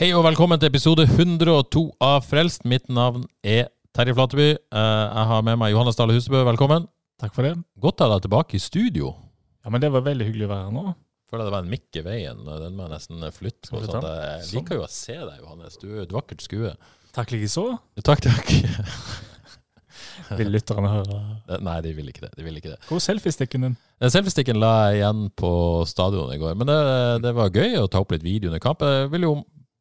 Hei og velkommen til episode 102 av Frelst. Mitt navn er Terje Flateby. Eh, Jeg har med meg Johannes Dale Husebø. Velkommen. Takk for det. Godt å ha deg tilbake i studio. Ja, men Det var veldig hyggelig å være her nå. Føler det var en mikk i veien. Den må jeg nesten flytte. På, sånn? Jeg Sånn. liker jo å se deg, Johannes. Du er et vakkert skue. Takk likeså. Takk, takk. Vil lytterne høre. Nei, de vil ikke det. De vil ikke det. Hvor er selfiestikken din? Den Selfiesticken la jeg igjen på stadionet i går, men det, det var gøy å ta opp litt video under kamp. Jeg vil jo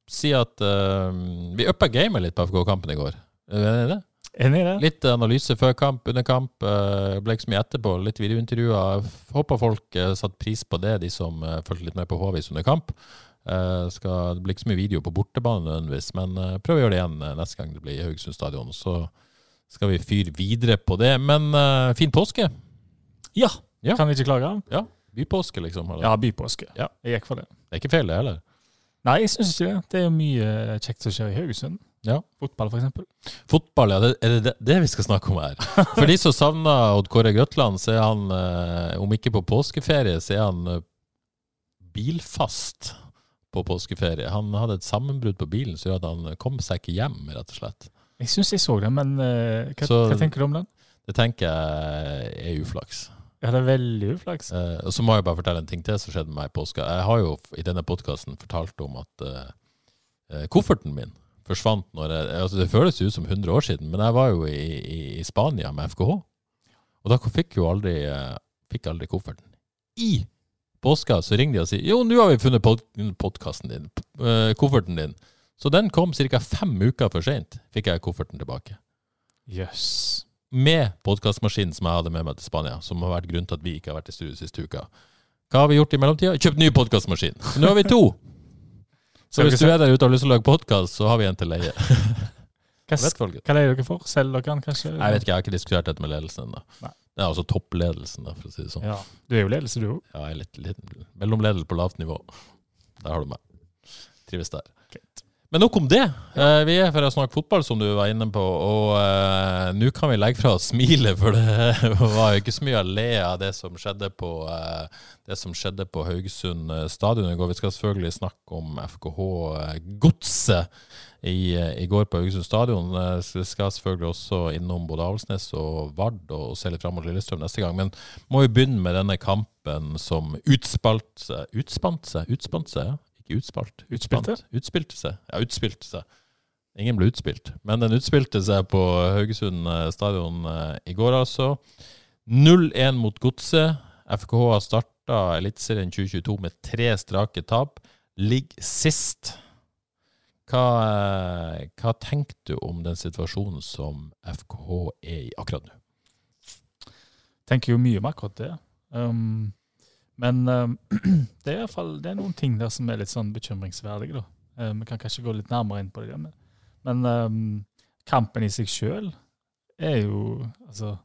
si at uh, vi uppa gamet litt på FK-kampen i går. Er du enig i det? Enig i det? Litt analyse før kamp, under kamp. Uh, ble ikke så mye etterpå. Litt videointervjuer. Håper folk uh, satte pris på det, de som uh, fulgte litt med på Håvis under kamp. Skal, det blir ikke så mye video på bortebane nødvendigvis, men prøv å gjøre det igjen neste gang det blir i Haugesund stadion. Så skal vi fyre videre på det. Men fin påske. Ja. Ja. Kan ikke klage. Ja, bypåske, liksom. Eller? Ja, bypåske. Ja. Jeg gikk for det. Det er ikke feil, det heller. Nei, jeg syns ikke det. Det er jo mye kjekt som skjer i Haugesund. Ja. Fotball, eksempel. Fotball, ja. Det, er det det vi skal snakke om her? For de som savner Odd Kåre Grøtland, så er han, eh, om ikke på påskeferie, så er han eh, bilfast på påskeferie. Han hadde et sammenbrudd på bilen som gjorde at han kom seg ikke hjem, rett og slett. Jeg syns jeg så det, men eh, hva, Så- hva tenker du om den? Det tenker jeg er uflaks. Ja, det er veldig uflaks. Eh, og så må jeg bare fortelle en ting til som skjedde med meg i påska. Jeg har jo i denne podkasten fortalt om at eh, eh, kofferten min forsvant når jeg altså Det føles ut som 100 år siden, men jeg var jo i, i, i Spania med FKH. Og da fikk jo aldri, eh, fikk aldri kofferten. I påska så ringer de og sier jo, nå har vi funnet pod podkasten din, eh, kofferten din. Så den kom ca. fem uker for seint, fikk jeg kofferten tilbake Jøss. Med podkastmaskinen som jeg hadde med meg til Spania, som har vært grunnen til at vi ikke har vært i studio siste uka. Hva har vi gjort i mellomtida? Kjøpt ny podkastmaskin. Nå har vi to. Så hvis du er der ute og har lyst til å lage podkast, så har vi en til leie. Hva, leier hva er dere for? Selger dere den, kanskje? Jeg vet ikke, jeg har ikke diskutert dette med ledelsen ennå. Det er altså toppledelsen, da, for å si det sånn. Ja. Du er jo ledelse, du òg. Ja, jeg er litt, litt mellomledel på lavt nivå. Der har du meg. Trives der. Men nok om det. Ja. vi er for å snakke fotball, som du var inne på. Og uh, nå kan vi legge fra oss smilet, for det var jo ikke så mye å le av det som skjedde på, uh, det som skjedde på Haugesund eh, stadion i går. Vi skal selvfølgelig snakke om FKH eh, Godset i, eh, i går på Haugesund stadion. Eh, vi skal selvfølgelig også innom både Avaldsnes og Vard og, se litt fram mot Lillestrøm neste gang. Men må jo begynne med denne kampen som utspalt seg Utspant seg? Utspant seg, ja. Ikke utspalt. Utspilte? Utspilte seg. Ja, utspilte seg. Ingen ble utspilt, men den utspilte seg på Haugesund eh, stadion eh, i går, altså. 0-1 mot Godset. FKH har starta Eliteserien 2022 med tre strake tap. Ligger sist. Hva, eh, hva tenker du om den situasjonen som FKH er i akkurat nå? Jeg tenker jo mye om akkurat det. Um, men um, det er i hvert fall det er noen ting der som er litt sånn bekymringsverdige. da. Uh, vi kan kanskje gå litt nærmere inn på det. Men, men um, kampen i seg sjøl er jo Altså,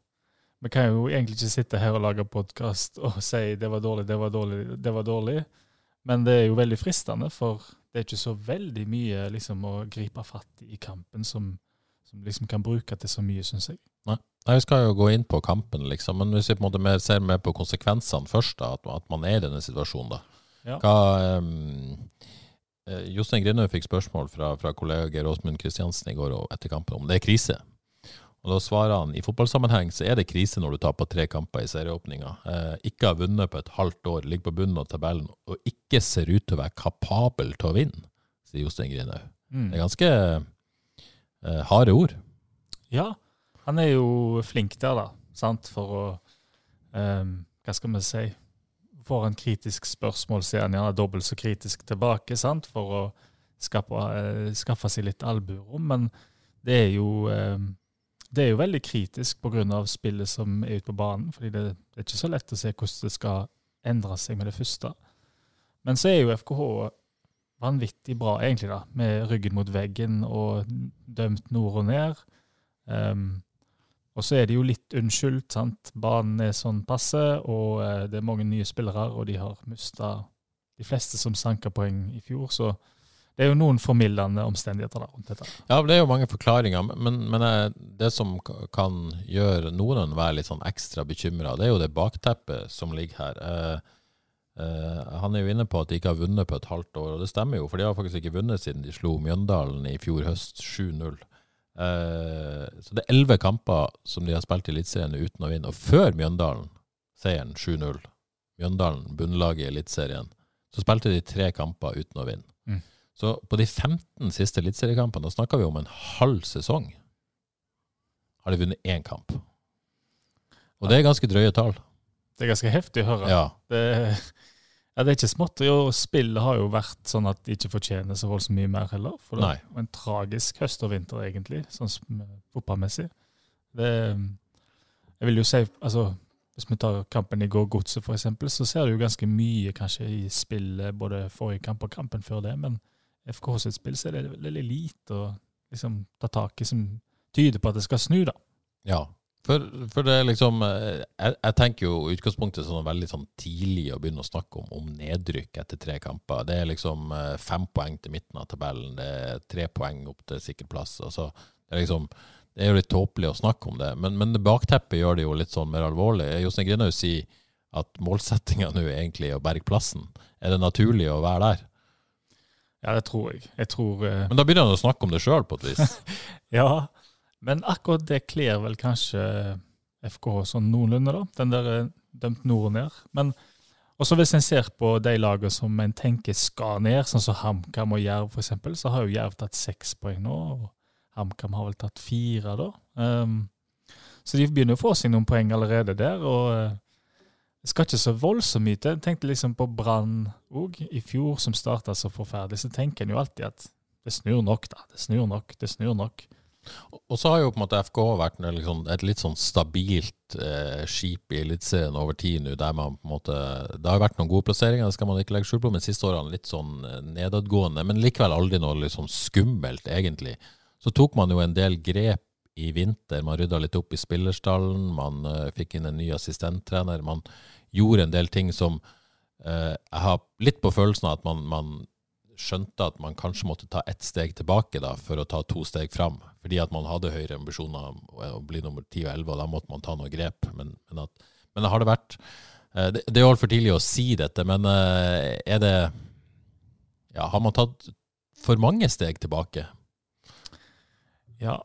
vi kan jo egentlig ikke sitte her og lage podkast og si 'det var dårlig, det var dårlig, det var dårlig'. Men det er jo veldig fristende, for det er ikke så veldig mye liksom, å gripe fatt i kampen som, som liksom kan bruke til så mye, syns jeg. Nei, Vi skal jo gå inn på kampen, liksom, men hvis vi på en måte mer, ser mer på konsekvensene først, da, at, at man er i denne situasjonen, da. Ja. Hva, um, Jostein Grindhaug fikk spørsmål fra, fra kollega Geir Åsmund Kristiansen i går etter kampen om det er krise. Og Da svarer han i fotballsammenheng så er det krise når du taper tre kamper i serieåpninga. Eh, ikke har vunnet på et halvt år, ligger på bunnen av tabellen og ikke ser ut til å være kapabel til å vinne, sier Jostein Grindhaug. Mm. Det er ganske eh, harde ord. Ja, han er jo flink der, da. Sant? For å um, Hva skal vi si? Får en kritisk spørsmål, så han gjerne dobbelt så kritisk tilbake, sant? For å skaffe, uh, skaffe seg litt albuerom. Men det er jo um, det er jo veldig kritisk pga. spillet som er ute på banen. fordi det, det, er ikke så lett å se hvordan det skal endre seg med det første. Men så er jo FKH vanvittig bra, egentlig, da, med ryggen mot veggen og dømt nord og ned. Um, og så er det jo litt unnskyldt. sant? Banen er sånn passe, og eh, det er mange nye spillere, og de har mista de fleste som sanka poeng i fjor. Så det er jo noen formildende omstendigheter da, rundt dette. Ja, det er jo mange forklaringer, men, men eh, det som kan gjøre noen være litt sånn ekstra bekymra, det er jo det bakteppet som ligger her. Eh, uh, han er jo inne på at de ikke har vunnet på et halvt år, og det stemmer jo, for de har faktisk ikke vunnet siden de slo Mjøndalen i fjor høst 7-0. Uh, så det er elleve kamper som de har spilt i Eliteserien uten å vinne. Og før Mjøndalen, seieren 7-0, Mjøndalen, bunnlaget i Eliteserien, så spilte de tre kamper uten å vinne. Mm. Så på de 15 siste eliteseriekampene, da snakker vi om en halv sesong, har de vunnet én kamp. Og det er ganske drøye tall. Det er ganske heftig å høre. Ja. Det, ja, det er ikke smått. Og spillet har jo vært sånn at de ikke fortjener så voldsomt mye mer heller. For det var en tragisk høst og vinter, egentlig, sånn fotballmessig. Det, jeg vil jo si, altså Hvis vi tar kampen i går, Godset f.eks., så ser du jo ganske mye kanskje i spillet både forrige kamp og kampen før det. Men FK sitt spill så er det veldig lite å liksom, ta tak i som tyder på at det skal snu, da. Ja, for, for, det er liksom eh, jeg, jeg, tenker jo utgangspunktet sånn veldig sånn tidlig å begynne å snakke om, om, nedrykk etter tre kamper. Det er liksom eh, fem poeng til midten av tabellen, det er tre poeng opp til sikker plass. Altså, det, er liksom, det er jo litt tåpelig å snakke om det, men, men det bakteppet gjør det jo litt sånn mer alvorlig. Jostein Grinaud sier at målsettinga nå er egentlig å berge plassen. Er det naturlig å være der? Ja, det tror jeg. jeg tror, uh... Men da begynner han å snakke om det sjøl, på et vis? ja, men akkurat det kler vel kanskje FKH sånn noenlunde, da. Den der eh, dømt nord og ned. Men også hvis en ser på de lagene som en tenker skal ned, sånn som HamKam og Jerv f.eks., så har jo Jerv tatt seks poeng nå, og HamKam har vel tatt fire, da. Um, så de begynner å få seg noen poeng allerede der. og det skal ikke så voldsomt mye til. Jeg tenkte liksom på Brann òg, i fjor, som starta så forferdelig. Så tenker en jo alltid at det snur nok, da. Det snur nok, det snur nok. Og så har jo på en måte FK vært liksom, et litt sånn stabilt eh, skip i Eliteserien over tid nå, der man på en måte Det har vært noen gode plasseringer, det skal man ikke legge skjul på, men siste årene litt sånn eh, nedadgående. Men likevel aldri noe liksom skummelt, egentlig. Så tok man jo en del grep i vinter. Man rydda litt opp i spillerstallen, man uh, fikk inn en ny assistenttrener. Man gjorde en del ting som uh, Jeg har litt på følelsen av at man, man skjønte at man kanskje måtte ta ett steg tilbake da, for å ta to steg fram. Fordi at man hadde høyere ambisjoner å bli nummer 10 og 11, og da måtte man ta noen grep. Men, men, at, men har det vært eh, det, det er altfor tidlig å si dette, men eh, er det ja, Har man tatt for mange steg tilbake? Ja,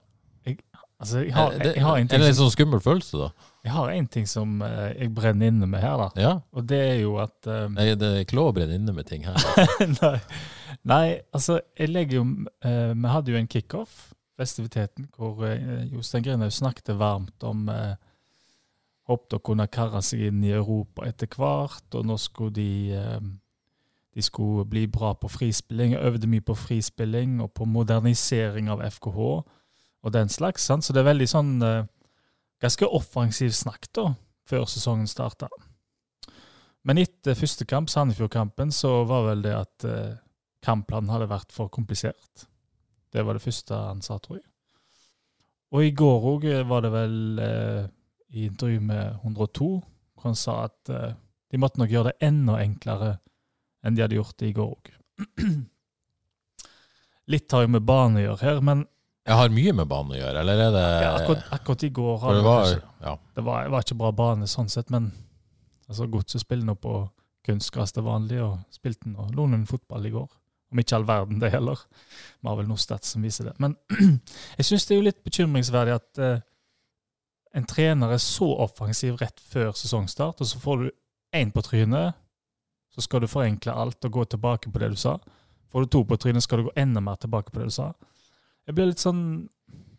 altså jeg har, jeg, jeg har en ting Er det en sånn skummel følelse, da? Jeg har en ting som uh, jeg brenner inne med her, da. Ja. Og det er jo at um, Nei, det er ikke lov å brenne inne med ting her. Nei. Nei. altså, jeg legger jo uh, Vi hadde jo en kickoff, festiviteten, hvor uh, Jostein Grinhaug snakket varmt om uh, Håpet å kunne karre seg inn i Europa etter hvert, og nå skulle de de skulle bli bra på frispilling, øvde mye på frispilling og på modernisering av FKH og den slags. Sant? Så det er veldig sånn ganske offensiv snakk da, før sesongen starta. Men etter første kamp, Sandefjord-kampen, så var vel det at eh, kampplanen hadde vært for komplisert. Det var det første han sa, tror jeg. Og i går òg eh, var det vel eh, i intervju med 102 hvor han sa at eh, de måtte nok gjøre det enda enklere enn de hadde gjort det i går òg. Litt har jo med bane å gjøre her, men jeg har mye med banen å gjøre, eller er det ja, akkurat, akkurat, i går det, var, ja. det var, var, ikke bra bane sånn sett, men altså, Godset spiller nå på kunstgress til vanlig, og spilte nå Lonen fotball i går. Om ikke all verden, det heller. Vi har vel noe stats som viser det. Men jeg syns det er jo litt bekymringsverdig at uh, en trener er så offensiv rett før sesongstart, og så får du én på trynet, så skal du forenkle alt og gå tilbake på det du sa. Får du to på trynet, skal du gå enda mer tilbake på det du sa. Jeg blir litt sånn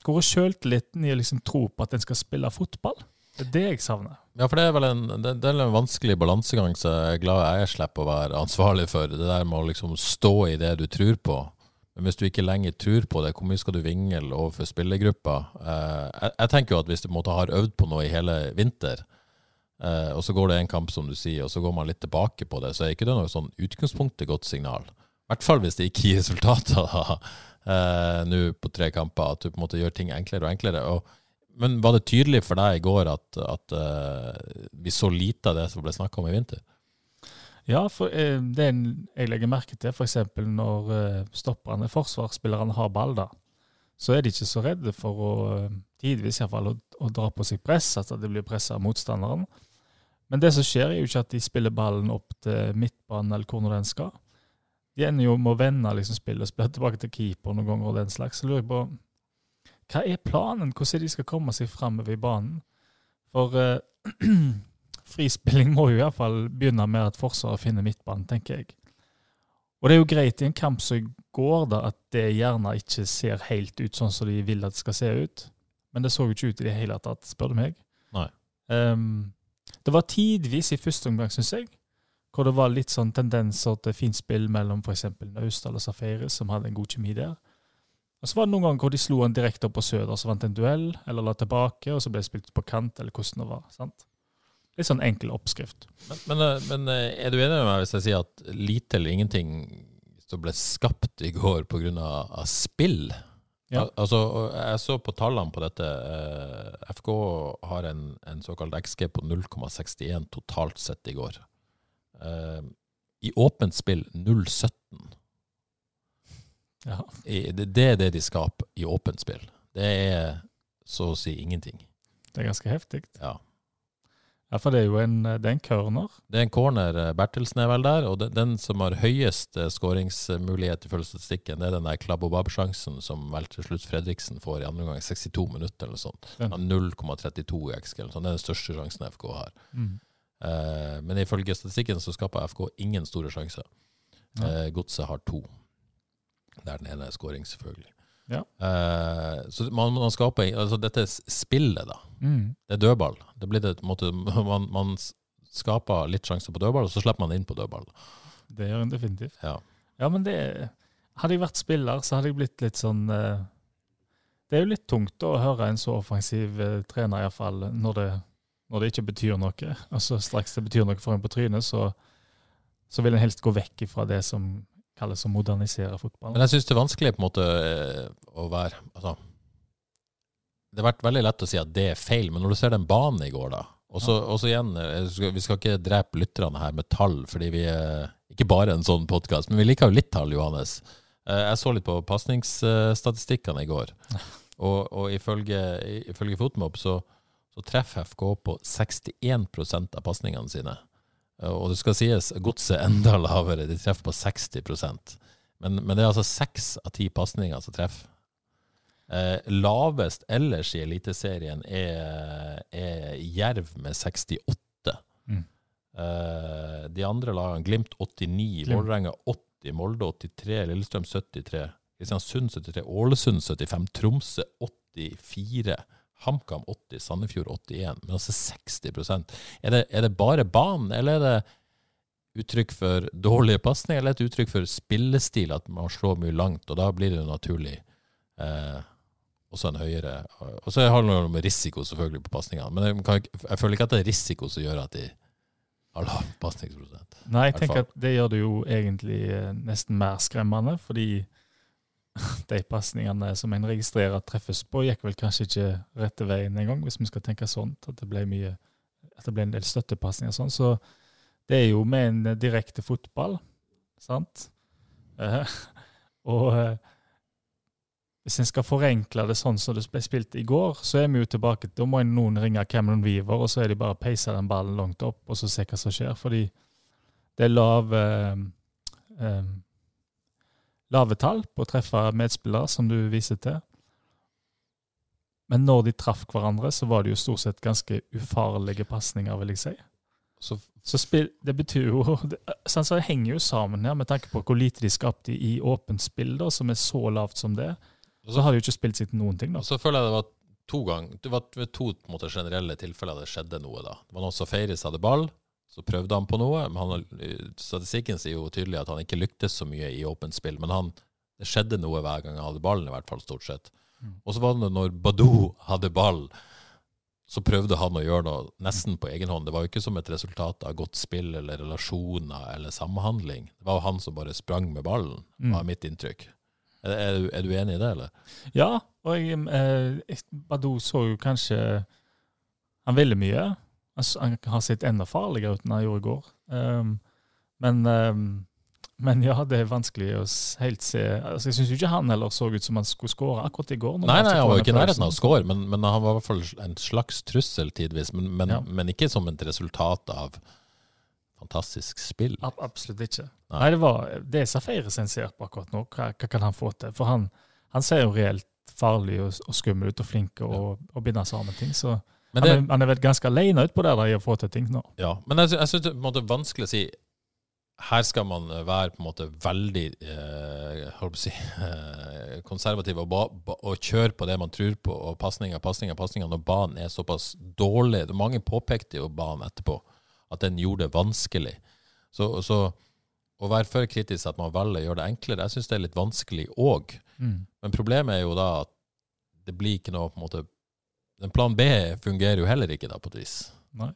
Går og sjøltilliten i å liksom tro på at en skal spille fotball? Det er det jeg savner. Ja, for det er vel en, det, det er en vanskelig balansegang, så jeg er glad jeg slipper å være ansvarlig for det der med å liksom stå i det du tror på. Men hvis du ikke lenger tror på det, hvor mye skal du vingle overfor spillergruppa? Eh, jeg, jeg, tenker jo at hvis du måtte har øvd på noe i hele vinter, eh, og så går det en kamp, som du sier, og så går man litt tilbake på det, så er ikke det noe sånn utgangspunktet godt signal. I hvert fall hvis det ikke gir resultater eh, nå på tre kamper, at du på en måte gjør ting enklere og enklere. Og, men var det tydelig for deg i går at, at eh, vi så lite av det som ble snakka om i vinter? Ja, for eh, det jeg legger merke til, f.eks. når eh, stopperne, forsvarsspillerne, har ball, da, så er de ikke så redde for å eh, tidvis iallfall å, å dra på seg press, at de blir pressa av motstanderen. Men det som skjer, er jo ikke at de spiller ballen opp til midtbanen eller hvor den skal. De ender jo med å vende liksom, spillet og spille tilbake til keeper noen ganger og den slags. Så lurer jeg på hva er planen? Hvordan de skal komme seg framover i banen? For uh, frispilling må jo iallfall begynne med at Forsvaret finner midtbanen, tenker jeg. Og det er jo greit i en kamp som går, da, at det gjerne ikke ser helt ut sånn som de vil at det skal se ut. Men det så jo ikke ut i det hele tatt, spør du meg. Nei. Um, det var tidvis i første omgang, syns jeg, hvor det var litt sånn tendenser til fint spill mellom f.eks. Naustdal og Safaris, som hadde en god kjemi der. Og Så var det noen ganger hvor de slo en direkte opp på Søder, så vant en duell, eller la tilbake, og så ble det spilt på kant, eller hvordan det var. sant? Litt sånn enkel oppskrift. Men, men, eh, men, eh, er du enig med meg hvis jeg sier at lite eller ingenting som ble skapt i går pga. Av spill? Ja. Al altså, jeg så på tallene på dette. Eh, FK har en, en såkalt XG på 0,61 totalt sett i går. I åpent spill 0,17. Ja. det, det er det de skaper i åpent spill. Det er så å si ingenting. Det er ganske heftig. Ja. Ja, for det er jo en, det er en corner. Det er en corner. Eh, Bertelsen er vel der. Og den, den som har høyest eh, skåringsmulighet ifølge statistikken, det er den der klabobab-sjansen som vel til slutt Fredriksen får i andre omgang. 62 minutter eller sånt. 0,32 i XG. Det er den største sjansen FK har. Mm. Eh, men ifølge statistikken så skaper FK ingen store sjanser. Ja. Eh, Godset har to. Der den ene er skåring, selvfølgelig. Ja. Uh, så man, man, skaper altså Dette spillet, da. Mm. Det er dødball. Det blir det, måte, man, man, skaper litt sjanser på dødball, og så slipper man inn på dødball. Det gjør en definitivt. Ja. ja, men det Hadde jeg vært spiller, så hadde jeg blitt litt sånn Det er jo litt tungt å høre en så offensiv trener, iallfall når det, når det ikke betyr noe. Altså Straks det betyr noe for en på trynet, så, så vil en helst gå vekk fra det som kalles å modernisere fotballen. Men jeg syns det er vanskelig på en måte eh, å være altså, Det har vært veldig lett å si at det er feil, men når du ser den banen i går, da og så igjen, eh, Vi skal ikke drepe lytterne her med tall, fordi vi er ikke bare en sånn podkast, men vi liker jo litt tall, Johannes. Eh, jeg så litt på pasningsstatistikkene i går, og, og ifølge, ifølge Fotmob så, så treffer FK på 61% av pasningene sine. Og det skal sies, godset enda lavere. De treffer på 60% men, men det er altså seks av ti pasninger som treffer. Eh, lavest ellers i Eliteserien er, er Jerv med 68. Mm. Eh, de andre lagene, Glimt 89, Vålerenga 80, Molde 83, Lillestrøm 73, Kristiansund 73, Ålesund 75, Tromsø 84. HamKam 80, Sandefjord 81, men altså 60% er det, er det bare banen, eller er det uttrykk for dårlige pasninger, eller et uttrykk for spillestil, at man slår mye langt, og da blir det jo naturlig eh, også en høyere Og så har det noe med risiko, selvfølgelig, på pasningene, men jeg, kan, jeg, føler ikke at det er risiko som gjør at de har lav pasningsprosent. Nei, jeg tenker at det gjør det jo egentlig eh, nesten mer skremmende, fordi de pasningene som en registrerer treffes på, gikk vel kanskje ikke rette veien engang, hvis vi skal tenke sånn, at det ble mye at det ble en del støttepasninger sånn. Så det er jo med en direkte fotball, sant? Eh, og eh, hvis en skal forenkle det sånn som det ble spilt i går, så er vi jo tilbake Da må noen ringe Cameron Weaver, og så er de bare peise den ballen langt opp, og så se hva som skjer. Fordi det er lav eh, eh, lave tall på å treffe medspillere, som du viser til. Men når de traff hverandre, så var det jo stort sett ganske ufarlige pasninger, vil jeg si. Så, så spill, det betyr jo det, sånn, så det henger jo sammen her, med tanke på hvor lite de skapte i åpent spill, da, som er så lavt som det. Og så har de jo ikke spilt seg til noen ting. da. Og Så føler jeg det var to ganger, det var to måte, generelle tilfeller det skjedde noe. da. Det var noen som feiret seg hadde ball, så prøvde han på noe. men han, Statistikken sier jo tydelig at han ikke lyktes så mye i åpent spill. Men han, det skjedde noe hver gang han hadde ballen, i hvert fall stort sett. Og så var det når Badou hadde ball, så prøvde han å gjøre noe nesten på egen hånd. Det var jo ikke som et resultat av godt spill eller relasjoner eller samhandling. Det var jo han som bare sprang med ballen, var mitt inntrykk. Er, er, du, er du enig i det, eller? Ja, og jeg, eh, Badou så jo kanskje Han ville mye. Han, har sett enda farligere ut enn han gjorde i går. Um, men, um, men ja, det er vanskelig å helt se altså, Jeg syns ikke han heller så ut som han skulle skåre akkurat i går. Nei, nei, han var jo ikke i nærheten av å score, men, men han var i hvert fall en slags trussel tidvis. Men, men, Ja. men ikke som et resultat av fantastisk spill. Ab absolutt ikke. Nei. Nei, det var det er Safeire som ser på akkurat nå. Hva, hva kan han få til? For han, han ser jo reelt farlig og, og skummel ut og flink og, ja. og binder sammen ting. Så Men han, det, er, han er vel ganske alene utpå der i å få til ting nå. ja, men jeg, jeg syns det er vanskelig å si her skal man være på en måte veldig eh, si, eh, konservativ og, ba, ba, og kjøre på det man tror på, og pasninger, pasninger, pasninger, når banen er såpass dårlig. Mange påpekte jo banen etterpå, at den gjorde det vanskelig. Så, så å være for kritisk at man velger å gjøre det enklere, jeg syns det er litt vanskelig òg. Men problemet er jo da at det blir ikke noe på en måte plan B fungerer jo heller ikke, da, på et vis. Nei.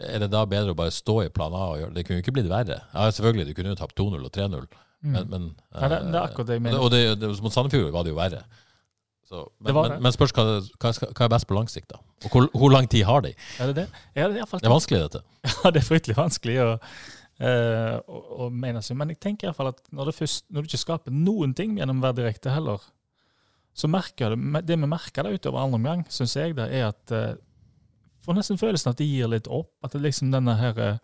Er det da bedre å bare stå i plan A og gjøre Det kunne jo ikke blitt verre. Ja, selvfølgelig, du kunne jo tapt 2-0 og 3-0, men, men Nei, det, det er akkurat det jeg mener. Og det, det, mot Sandefjord var det jo verre. Så, men, Det men, men spørs hva, hva, hva er best på lang sikt, da? Og hvor, hvor lang tid har de? Er det det? Ja, det er, Det er vanskelig, dette. Ja, det er fryktelig vanskelig å, eh, å, å mene seg. Men jeg tenker i hvert fall at når, det først, når du ikke skaper noen ting gjennom å være direkte heller, så merker det, det vi merker da utover andre omgang, syns jeg, det er at eh, får nesten følelsen at det gir litt opp. At det liksom denne her, eh,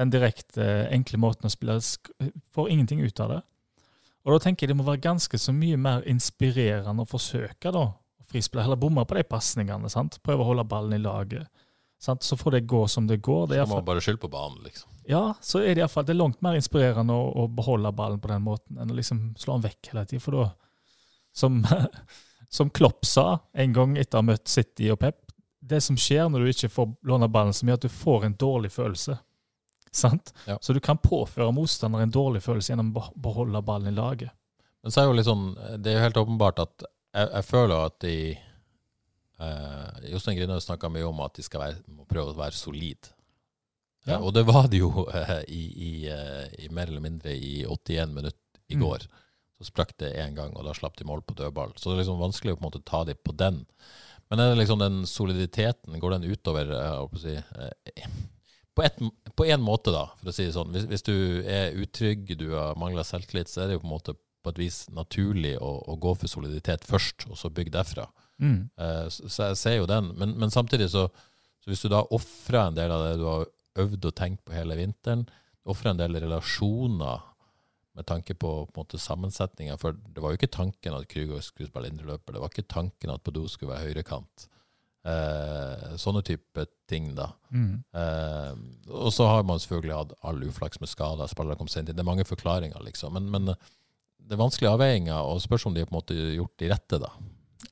den direkte, eh, enkle måten å spille Får ingenting ut av det. Og da tenker jeg det må være ganske så mye mer inspirerende å forsøke da, å frispille. Heller bomme på de pasningene. Prøve å holde ballen i laget. Sant? Så får det gå som det går. Det Så må man bare skylde på banen, liksom. ja, så er det i hvert fall, det er langt mer inspirerende å, å beholde ballen på den måten enn å liksom slå den vekk hele tiden. For da, som, som Klopp sa en gang etter å ha møtt City og Pep, det som skjer når du ikke får låne ballen, som gjør at du får en dårlig følelse. Sant? Ja. Så du kan påføre motstander en dårlig følelse gjennom å beholde ballen i laget. Men så er jo litt sånn, det er jo helt åpenbart at jeg, jeg føler at de eh, Jostein Grinaud snakka mye om at de skal være, må prøve å være solid. Ja. Ja, og det var de jo eh, i, i, eh, i mer eller mindre i 81 minutter i Mm. Så sprakk det én gang, og da slapp de mål på dødball. Så det er liksom vanskelig å på en måte ta dem på den. Men er det liksom den soliditeten, går den utover eh, jeg på å si, eh, på, et, på en måte, da, for å si det sånn. Hvis, hvis du er utrygg, du har mangler selvtillit, så er det jo på en måte på et vis naturlig å, å gå for soliditet først, og så bygge derfra. Mm. Eh, Så, så jeg ser jo den. Men, men samtidig så, så hvis du da ofrer en del av det du har øvd og tenkt på hele vinteren, ofrer en del relasjoner med tanke på, på sammensetninga, for det var jo ikke tanken at Krüger skulle spille indreløper, det var ikke tanken at Badou skulle være høyrekant. Eh, sånne type ting, da. Mm. Eh, og så har man selvfølgelig hatt all uflaks med skader, spillere kom sent inn. Det er mange forklaringer, liksom. Men, men det er vanskelige avveininger, og spørs om de har på en måte gjort de rette, da.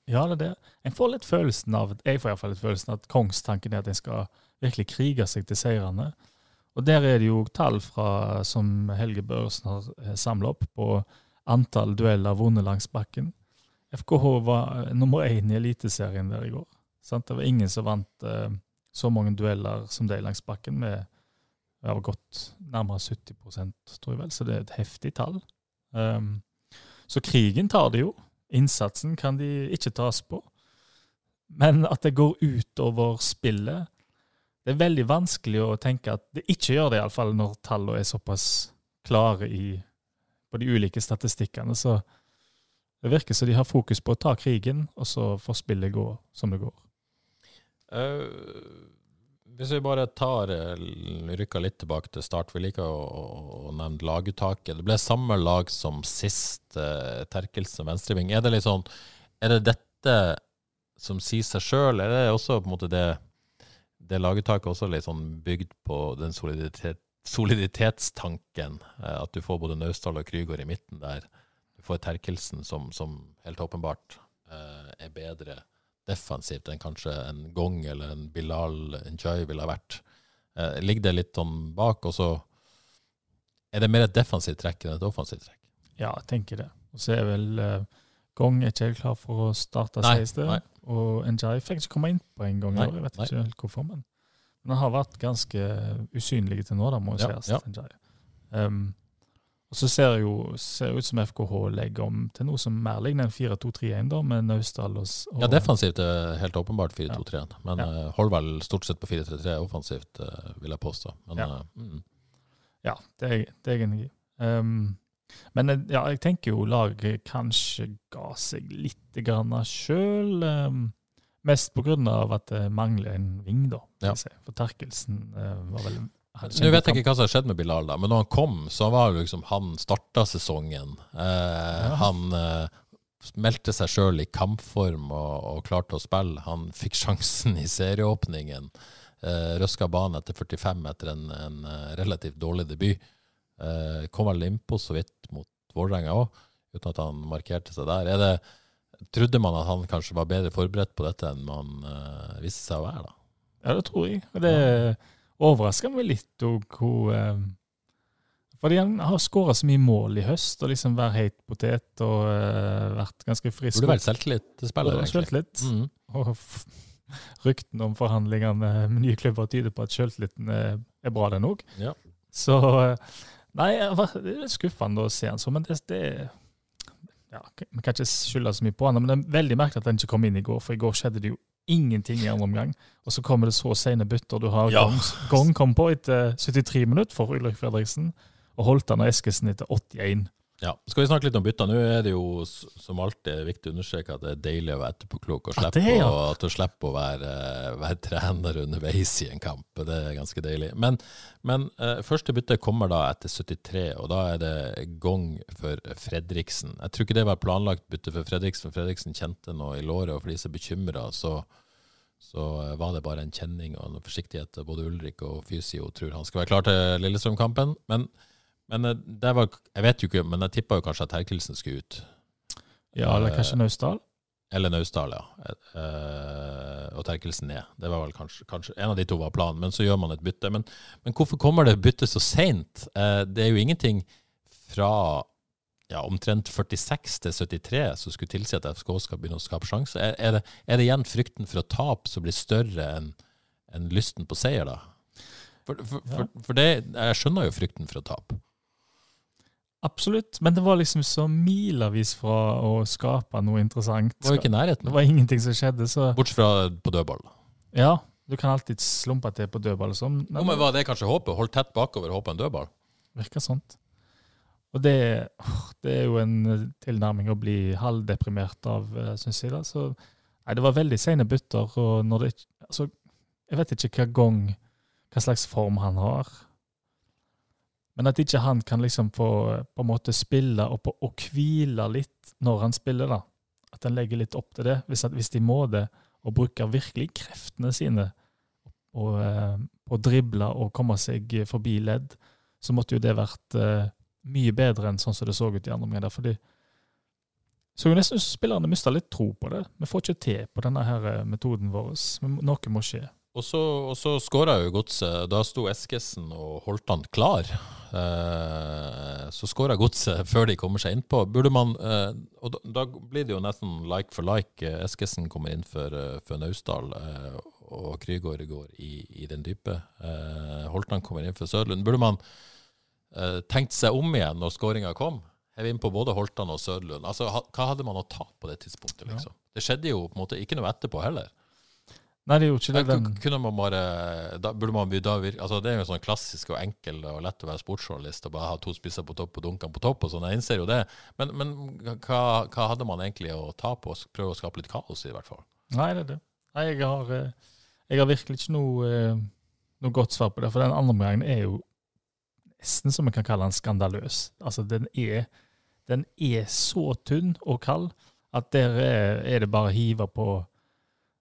Ja, det er det. Jeg får litt følelsen av, jeg får i hvert fall litt følelsen av at kongstanken er at en skal virkelig krige seg til seirene. Og der er det jo tall fra, som Helge Børresen har samla opp, på antall dueller vunnet langs bakken. FKH var eh, nummer én i Eliteserien der i går. Sant? Det var ingen som vant eh, så mange dueller som de langs bakken, med ja, godt nærmere 70 tror jeg vel, så det er et heftig tall. Um, så krigen tar det jo. Innsatsen kan de ikke tas på. Men at det går utover spillet Det er veldig vanskelig å tenke at det ikke gjør det, iallfall når tallene er såpass klare i, på de ulike statistikkene. Så det virker som de har fokus på å ta krigen, og så får spillet gå som det går. Uh, hvis vi bare tar eh, rykker litt tilbake til start, vi liker å, å, nevne laguttaket. Det ble samme lag som sist, uh, Terkelsen venstreving. Er det litt sånn Er det dette som sier seg sjøl, eller er det også på en måte det det lagetaket også litt sånn bygd på den soliditet, soliditetstanken? eh, at du får både Naustdal og Krygård i midten der. Du får Terkelsen som, som helt åpenbart eh, er bedre defensivt enn kanskje en Gong eller en Bilal Njay ville ha vært. Eh, ligger det litt sånn bak, og så er det mer et defensivt trekk enn et offensivt trekk? Ja, jeg tenker det. Og så er vel eh, Gong er ikke helt klar for å starte, Nei, sies det. nei. Og Njay fikk ikke komme inn på en gang. i år, Jeg vet nei. ikke helt hvorfor, men, men han har vært ganske usynlig til nå, da, må jo Ja, sies. ja. Njay. Um, og så ser det jo ser ut som FKH legger om til noe som mer ligner en 4-2-3-1, da, med Naustdal og, og Ja, defensivt er helt åpenbart 4-2-3-1, men Ja. uh, holder vel stort sett på 4-3-3 offensivt, uh, vil jeg påstå. Men Ja. Uh, mm. Ja, det det er jeg enig i. Um, men eh, ja, jeg tenker jo laget kanskje ga seg litt sjøl. Um, mest av at det mangler en ving, da. Ja. For Terkelsen eh, var vel Nå vet jeg ikke hva som har skjedd med Bilal, da, men når han kom, så var det liksom han starta sesongen. Eh, Han eh, meldte seg sjøl i kampform og, og klarte å spille. Han fikk sjansen i serieåpningen. Eh, Røska banen etter 45 etter en, en eh, relativt dårlig debut. Eh, kom vel innpå så vidt mot Vålerenga òg, uten at han markerte seg der. Er det, trodde man at han kanskje var bedre forberedt på dette enn man eh, viste seg å være? da? Ja, det tror jeg. Og det overrasker meg litt òg hvor eh, Fordi han har skåra så mye mål i høst og liksom vært heit potet og eh, vært ganske frisk. Burde vært selvtillitsspiller, egentlig. Selvtillit. Mm. Og f- ryktene om forhandlingene med nye klubber tyder på at selvtilliten er, er bra, den òg. Ja. Så eh, Nei, det er litt skuffende å se han så, men det, det ja, Vi kan ikke skylde så mye på han, men det er veldig merkelig at han ikke kom inn i går, for i går skjedde det jo ingenting i andre omgang. Og så kommer det så sene bytter. Du har Ja. Gong, Gong kom på etter 73 minutter for Ulrik Fredriksen, og Holtan og Eskesen etter 81. Ja. Skal vi snakke litt om bytta? Nå er det jo som alltid viktig å understreke at det er deilig å være etterpåklok og slippe, ja, ja. slippe å være, eh, være trener underveis i en kamp. Det er ganske deilig. Men, men uh, første bytte kommer da etter 73, og da er det gong for Fredriksen. Jeg tror ikke det var planlagt bytte for Fredriksen, for Fredriksen kjente noe i låret, og for de som er bekymra, så så eh, var det bare en kjenning og en forsiktighet. Både Ulrik og Fysio tror han skal være klar til Lillestrøm-kampen. Men, men eh, det var, jeg vet jo ikke, men jeg tippa jo kanskje at Terkelsen skulle ut. Ja, eller kanskje Naustdal? Eller Naustdal, ja. Eh, og Terkelsen ned. Det var vel kanskje, kanskje En av de to var planen, men så gjør man et bytte. Men, men hvorfor kommer det bytte så seint? det er jo ingenting fra ja, omtrent 46 til 73 som skulle tilsi at FSK skal begynne å skape sjanser. Er, er, det, er det igjen frykten for å tape som blir større enn en lysten på seier, da? For, for, for, for det, jeg skjønner jo frykten for å tape. Absolutt, men det var liksom så milevis fra å skape noe interessant. Det var jo ikke nærheten. Det var ingenting som skjedde, så Bortsett fra på dødball. ja, du kan alltid slumpe til på dødball sånn. Jo, men Var det kanskje håpet? Holdt tett bakover og håpe en dødball? Virker sånt. Og det, det er jo en eh, tilnærming å bli halvdeprimert av, syns jeg. da. Så, nei, det var veldig sene bytter. og når det, ikke- altså, Jeg vet ikke hva gang, hva slags form han har. Men at ikke han kan liksom få på en måte spille og, på, og hvile litt når han spiller, da. At han legger litt opp til det. Hvis, at, hvis de må det, og bruker virkelig kreftene sine og, eh, på å drible og komme seg forbi ledd, så måtte jo det vært eh, mye bedre enn sånn som det så ut i andre omganger. Fordi så jo nesten spillerne mista litt tro på det. Vi får ikke til på denne her eh, metoden vår. Noe må skje. Og så, og så skåra jo Godset. Da sto Eskesen og Holtan klar. Eh, så skåra Godset før de kommer seg innpå. Burde man eh, Og da, da blir det jo nesten like for like. Eh, Eskesen kommer inn for, eh, for Naustdal, eh, og Krygård går i, i den dype. Eh, Holtan kommer inn for Sørlund. Burde man eh, tenkt seg om igjen når skåringa kom? Hev inn på både Holtan og Sørlund. Altså, ha, hva hadde man å ta på det tidspunktet, liksom? Det skjedde jo på en måte ikke noe etterpå heller. Nei, det gjorde ikke det. Den, Kunne man bare da burde man da vir- altså Det er jo sånn klassisk og enkel og lett å være sportsjournalist og bare ha to spisser på topp og dunkene på topp. og sånn, Jeg innser jo det. Men, men hva, hva hadde man egentlig å ta på? Prøve å skape litt kaos i, hvert fall. nei, det er det. Nei, jeg har, eh, jeg har virkelig ikke noe, eh, noe godt svar på det. For den andre omgangen er jo nesten som vi kan kalle den skandaløs. Altså, den er, den er så tynn og kald at der er, er det bare å hive på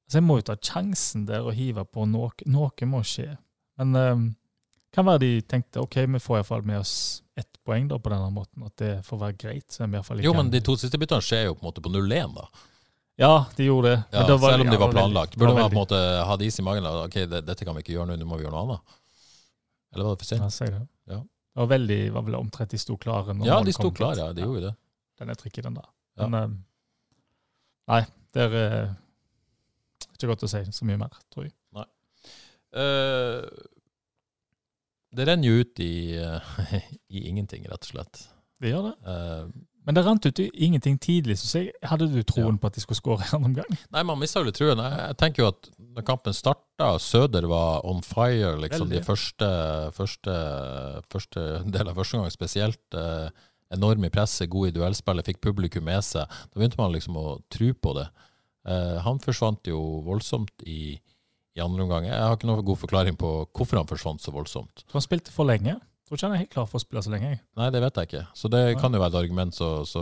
Altså, Jeg må jo ta sjansen der og hive på noe. Noe må skje. Men um, kan være de tenkte ok, vi får iallfall med oss ett poeng da på denne måten. At det får være greit. Så Jo, men de to siste byttene skjer jo på en måte på 0-1, da. Ja, de gjorde det. Ja, det var selv om de var planlagt. Burde man på en måte måte det is i magen? og, Ok, det, dette kan vi ikke gjøre nå, nå må vi gjøre noe annet. Eller var det for Ja, sent? sier det. Ja. Det var veldig, var vel omtrent de sto klare. Ja, de sto klare, ja. De gjorde jo det. den er tricky, den der. Ja. Men um, nei, det er eh, ikke godt å si så mye mer, tror jeg. Eh, det renner jo ut i, uh, i ingenting, rett og slett. Det gjør det. Uh, Men det rant ut i ingenting tidlig, syns jeg. Hadde du troen Ja. på at de skulle skåre en omgang? nei, man mista jo litt truen. Jeg, jeg tenker jo at når kampen starta, Søder var on fire, liksom de første, første, første del av første gang spesielt. Enorm i presset, god i duellspillet, fikk publikum med seg. Da begynte man liksom å tro på det. Eh, han forsvant jo voldsomt i, i andre omgang. Jeg har ikke noen god forklaring på hvorfor han forsvant så voldsomt. Han spilte for lenge. Tror ikke han er helt klar for å spille så lenge. jeg. Nei, det vet jeg ikke. Så det kan jo være et argument, så, så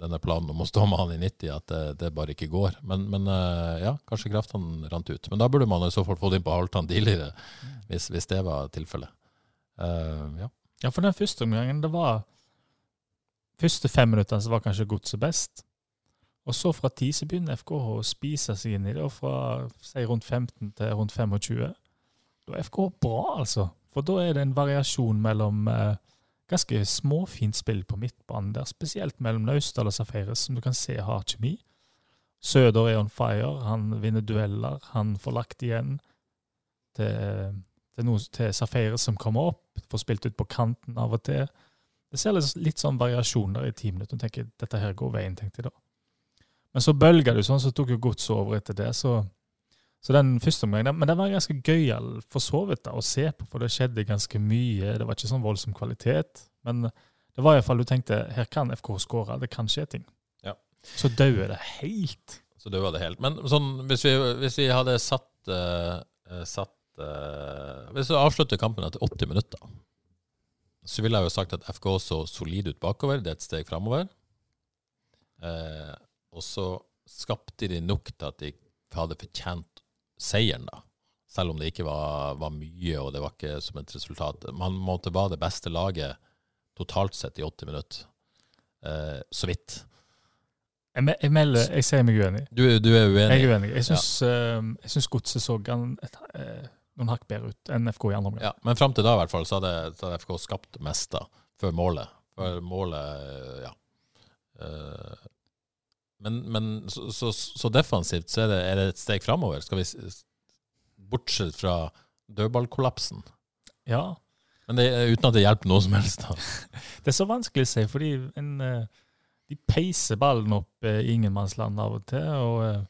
denne planen om å stå med han i 90, at det, det bare ikke går. Men, men eh, ja, kanskje kreftene rant ut. Men da burde man i så fall fått inn på halvtann tidligere, hvis, hvis det var tilfellet. Uh, ja. Ja, for den første omgangen, det var Første fem minuttene så var kanskje godset best. Og så fra 10 så begynner FK å spise seg inn i det, og fra si, rundt 15 til rundt 25. Da er FK bra, altså. For da er det en variasjon mellom eh, ganske småfint spill på midtbanen der, spesielt mellom Naustdal og Safaris, som du kan se har kjemi. Søder er on fire, han vinner dueller, han får lagt igjen til, til, til Safaris som kommer opp, får spilt ut på kanten av og til. Det ser litt, litt sånn variasjon der i ti minutter. og tenker dette her går veien, tenkte jeg da. Men så bølga det sånn, så tok jo Gods over etter det. Så, så den første omgangen, Men den var ganske gøyal for så vidt å se på, for det skjedde ganske mye. Det var ikke sånn voldsom kvalitet. Men det var iallfall du tenkte her kan FK skåre, det kan skje ting. Ja. Så dauer det helt. Så dauer det helt. Men sånn, hvis, vi, hvis vi hadde satt, eh, satt uh, Hvis vi avslutter kampen etter 80 minutter, så ville jeg jo sagt at FK så solid ut bakover. Det er et steg framover. Eh, og så skapte de nok til at de hadde fortjent seieren, da. Selv om det ikke var, var mye, og det var ikke som et resultat. Man måtte være det beste laget totalt sett i 80 minutter. Eh, så vidt. Jeg, jeg, melder, jeg sier meg uenig. Du, du er uenig? Jeg er uenig. Jeg syns, ja. Uh, godset så han et, uh, noen hakk bedre ut enn FK i andre omgang. Ja, men fram til da i hvert fall, så hadde, så hadde FK skapt mest da, før målet. Før målet, ja. Eh, men, men så, så, så defensivt så er det, er det et steg framover. Skal vi Bortsett fra dødballkollapsen. Ja, Men det, uten at det hjelper noe som helst. da. Det er så vanskelig å si, fordi en, eh, de peiser ballen opp eh, i ingenmannsland av og til. og eh,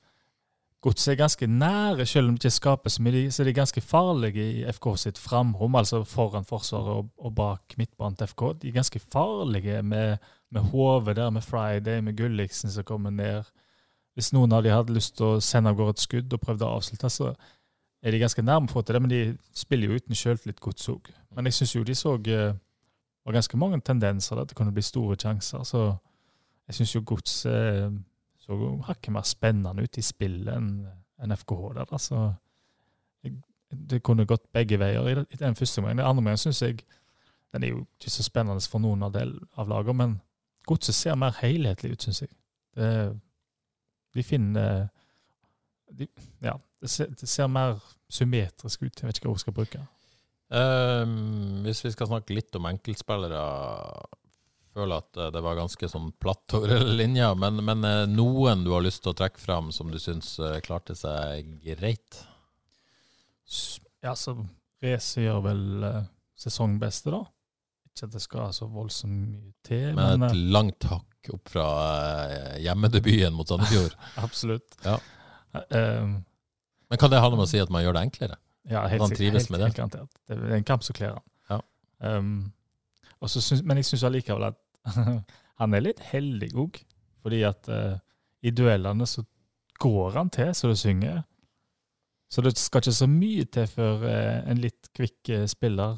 Godset er ganske nære, selv om det ikke skapes så mye. de- Så er de ganske farlige i FK sitt framrom, altså foran forsvaret og, og bak midtbanen til FK. De er ganske farlige med, med Hove der, med Friday, med Gulliksen som kommer ned. Hvis noen av de hadde lyst til å sende av gårde et skudd og prøvde å avslutte, så er de ganske nærme å få til det, men de spiller jo uten sjøltillit godt òg. Men jeg syns jo de så eh, var ganske mange tendenser at det kunne bli store sjanser. Så jeg syns jo Gods eh, så hakket mer spennende ut i spillet enn FKH der. da. Så det kunne gått begge veier i den første omgangen. Den andre omgangen syns jeg den er jo ikke så spennende for noen av, del, av lagene, men Godset ser mer helhetlig ut, syns jeg. Det, de finner de, Ja, det ser, det ser mer symmetrisk ut. Jeg vet ikke hva jeg skal bruke. Um, hvis vi skal snakke litt om enkeltspillere føler at eh, det var ganske sånn platt over linja, men, men eh, noen du har lyst til å trekke fram som du syns eh, klarte seg greit? Ja, så Race gjør vel sesongbeste, da. Ikke at det skal så voldsomt mye til, Med men et eh, langt hakk opp fra eh, hjemmedebuten mot Sandefjord. absolutt. Ja. Eh, Men kan det ha noe med å si at man gjør det enklere? ja, helt, Han sikkert- trives helt, med det. helt garantert. Det er en kamp som kler han. Ja. Um, men jeg syns allikevel at han er litt heldig òg, fordi at uh, i duellene så går han til så det synger. Så det skal ikke så mye til før en litt kvikk spiller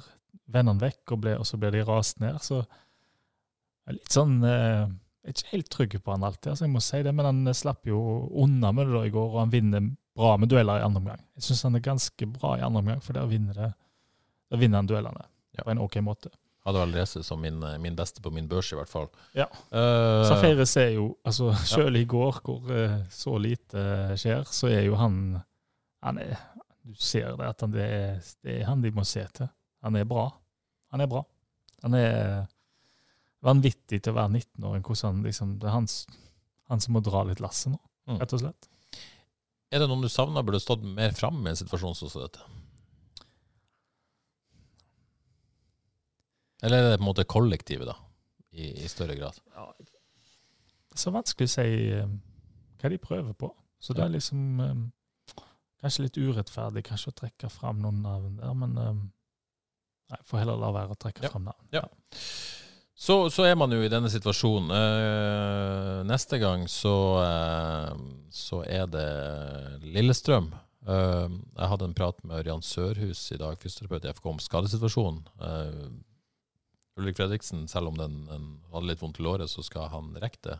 han vekk, og, ble, og så blir de rast ned. Så jeg er litt sånn eh, Jeg er ikke helt trygg på han alltid, altså jeg må si det, men han eh, slapp jo unna med det da i går, og han vinner bra med dueller i andre omgang. Jeg syns han er ganske bra i andre omgang, for der vinner, det, der vinner han duellene Ja. på en OK måte. Hadde vel Reze som min, eh, min beste på min børs, i hvert fall. Ja. Uh, Safaris er jo altså Selv i går, hvor uh, så lite skjer, så er jo han han er, Du ser det at han, det, er, det er han de må se til. Han er bra. Han er bra. Han er vanvittig til å være 19 år. hvordan han liksom, Det er hans, han som må dra litt lasset nå, Mm. rett og slett. Er det noen du savner burde stått mer fram i en situasjon som dette? Eller er det på en måte kollektivet, da? I, i større grad? Det er så vanskelig å si eh, hva de prøver på. Så det er liksom um, kanskje litt urettferdig kanskje å trekke fram noen navn der, men eh, nei, får heller la være å trekke Ja. fram navn. Ja. Så, så er man jo i denne situasjonen. Uh, neste gang så, uh, så er det Lillestrøm. Uh, jeg hadde en prat med Ørjan Sørhus i dag, fysioterapeut i FK, om skadesituasjonen. Ulrik Fredriksen, selv om den, den hadde litt vondt i låret, så skal han rekke det.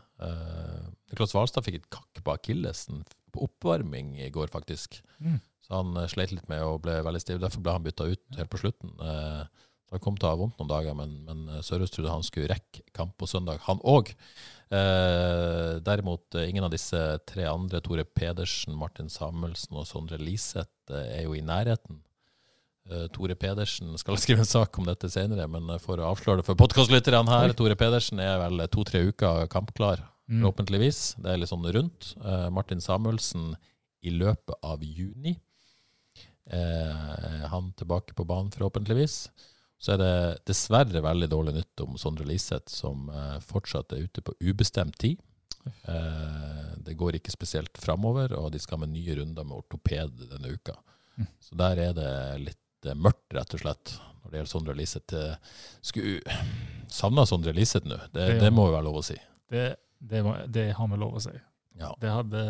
Niklas Hvalstad fikk et kakk på akillesen på oppvarming i går, faktisk. Mm. Så han eh, sleit litt med og ble veldig stiv. Derfor ble han bytta ut helt på slutten. Eh, så han kom til å ha vondt noen dager, men, men eh, Sørhus trodde han skulle rekke kamp på søndag, han òg. Eh, derimot, ingen av disse tre andre, Tore Pedersen, Martin Samuelsen og Sondre Liseth, er jo i nærheten. Eh, Tore Pedersen skal skrive en sak om dette senere, men for å avsløre det for podkastlytterne her. Tore Pedersen er vel to-tre uker kampklar, Mm. forhåpentligvis. Det er litt sånn rundt. Uh, Martin Samuelsen i løpet av juni. Uh, han tilbake på banen, forhåpentligvis. Så er det dessverre veldig dårlig nytt om Sondre Liseth, som eh, fortsatt er ute på ubestemt tid. Det går ikke spesielt framover, og de skal med nye runder med ortoped denne uka. Mm. Så der er det litt mørkt, rett og slett, når det gjelder Sondre Liseth. Skulle savna Sondre Liseth nå, det, Det det må jo være lov å si. Det, det, må, det har vi lov å si. Ja. Det, hadde,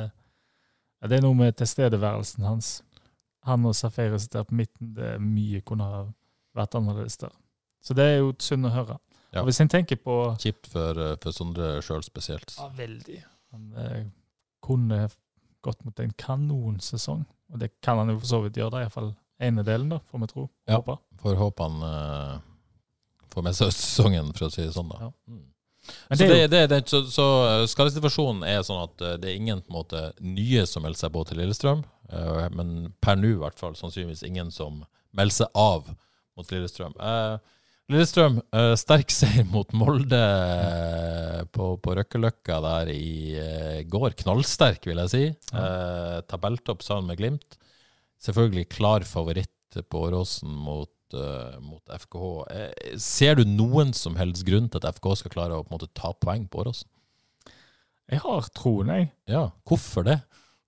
det er noe med tilstedeværelsen hans. Han og Safaris der på midten, det er mye kunne ha vært annerledes der. Så det er jo synd å høre. Ja. Og hvis en tenker på Kjipt for, eh, for Sondre sjøl spesielt. Ja, veldig. Han eh, kunne gått mot en kanonsesong, og det kan han jo for så vidt gjøre, Det er iallfall ene delen, da, får vi tro. Ja. Håper. Får håpe han eh, får med seg sesongen, for å si det sånn. da. Ja. Mm. Så, det det, det, så, så eh, skadesituasjonen er sånn at eh, det er ingen måte, nye som melder seg på til Lillestrøm. eh, men per nå i hvert fall sannsynligvis ingen som melder seg av mot Lillestrøm. Lillestrøm, sterk seier mot Molde på, på Røkkeløkka der i går. Knallsterk, vil jeg si. Eh, tabelltopp sammen med Glimt. Selvfølgelig klar favoritt på Åråsen mot, eh, mot FKH. Eh, ser du noen som helst grunn til at FKH skal klare å på en måte ta poeng på Åråsen? jeg har troen, jeg. Ja, hvorfor det?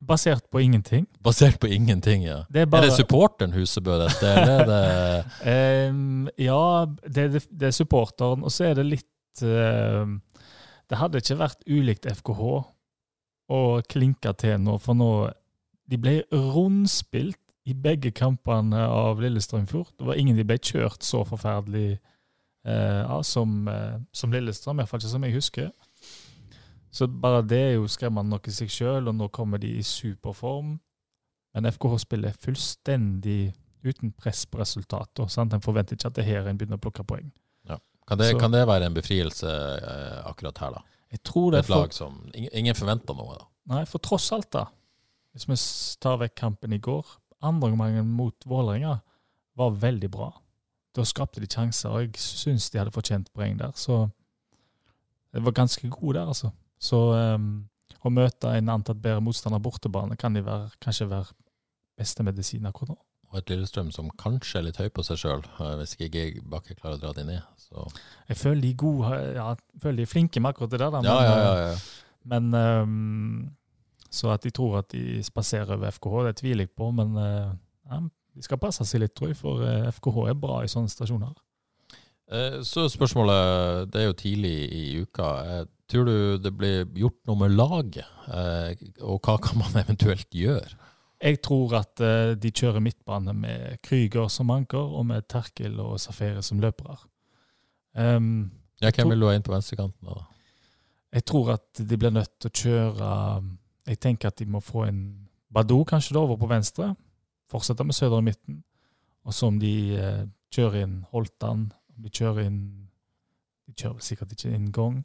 Basert på ingenting. Basert på ingenting, ja. Det er bare Er det supporteren Husebø dette, eller er det um, ja, det, det, det er supporteren, og så er det litt uh, Det hadde ikke vært ulikt FKH å klinke til nå, for nå De ble rundspilt i begge kampene av Lillestrøm fort. Det var ingen de ble kjørt så forferdelig eh, av som, eh, som Lillestrøm, iallfall ikke som jeg husker. Så bare det er jo skremmende nok i seg sjøl, og nå kommer de i superform. Men FKH spiller fullstendig uten press på resultater. Sant? En forventer ikke at det her en begynner å plukke poeng. Kan det, kan det være en befrielse eh, akkurat her, da? Jeg tror det Et lag for, som Ingen, ingen forventer noe, da. nei, for tross alt, da. Hvis vi tar vekk kampen i går, andre gangen mot Vålerenga var veldig bra. Da skapte de sjanser, og jeg syns de hadde fortjent poeng der. Så det var ganske gode der, altså. Så um, å møte en antatt bedre motstander bortebane kan de være, kanskje være beste medisin akkurat nå. Og et Lillestrøm som kanskje er litt høy på seg sjøl, hvis ikke Geir Bakke klarer å dra det ned. Så. Jeg føler de er gode, ja, jeg føler de er flinke med akkurat det der. Da, Ja, men, ja, eh, ja. Men ehm, Så at de tror at de spaserer over FKH, det tviler jeg på. Men eh, ja, de skal passe seg litt, tror jeg, for eh, FKH er bra i sånne stasjoner. Eh, Så spørsmålet, det er jo tidlig i uka. Eh, Tror du det blir gjort noe med laget? Eh, Og hva kan man eventuelt gjøre? Jeg tror at eh, de kjører midtbane med Krüger som anker, og med Terkel og Safere som løpere. Um, Ja, hvem vil du ha inn på venstrekanten? da? jeg tror at de blir nødt til å kjøre Jeg tenker at de må få en Badou kanskje da over på venstre. Fortsette med Søder i midten. Og så om de eh, kjører inn Holtan, om de kjører inn De kjører vel sikkert ikke inn Gong.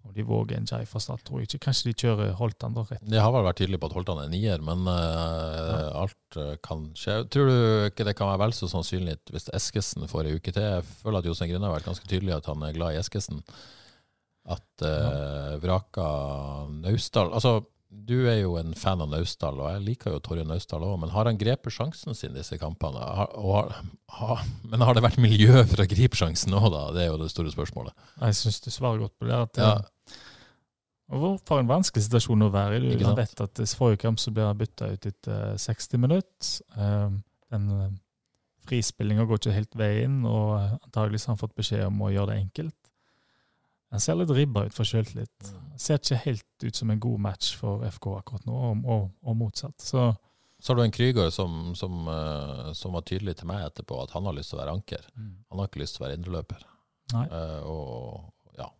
om de våger en Jai fra start, tror jeg ikke. Kanskje de kjører Holtan da rett. Jeg har vel vært tydelig på at Holtan er nier, men uh, alt uh, kan skje. Tror du ikke det kan være vel så sannsynlig hvis Eskesen får ei uke til? Jeg føler at Jostein Grinde har vært ganske tydelig at han er glad i Eskesen. At uh, vraka Naustdal Altså, du er jo en fan av Naustdal, og jeg liker jo Torje Naustdal òg, men har han grepet sjansen sin disse kampene? Har, har, har, men har det vært miljø for å gripe sjansen òg, da? Det er jo det store spørsmålet. Jeg syns du svarer godt på det. At, ja. Hvorfor en vanskelig situasjon å være i. Du vet at i forrige kamp så blir han bytta ut etter 60 minutter. Ehm, den eh, frispillinga går ikke helt veien, og antageligvis har han fått beskjed om å gjøre det enkelt. Han ser litt ribba ut for sjøltillit. Mm. Ser ikke helt ut som en god match for FK akkurat nå, og, og, og motsatt. Så, så har du en Krüger som, som, uh, som, var tydelig til meg etterpå at han har lyst til å være anker. Mm. Han har ikke lyst til å være indreløper. Uh, og ja.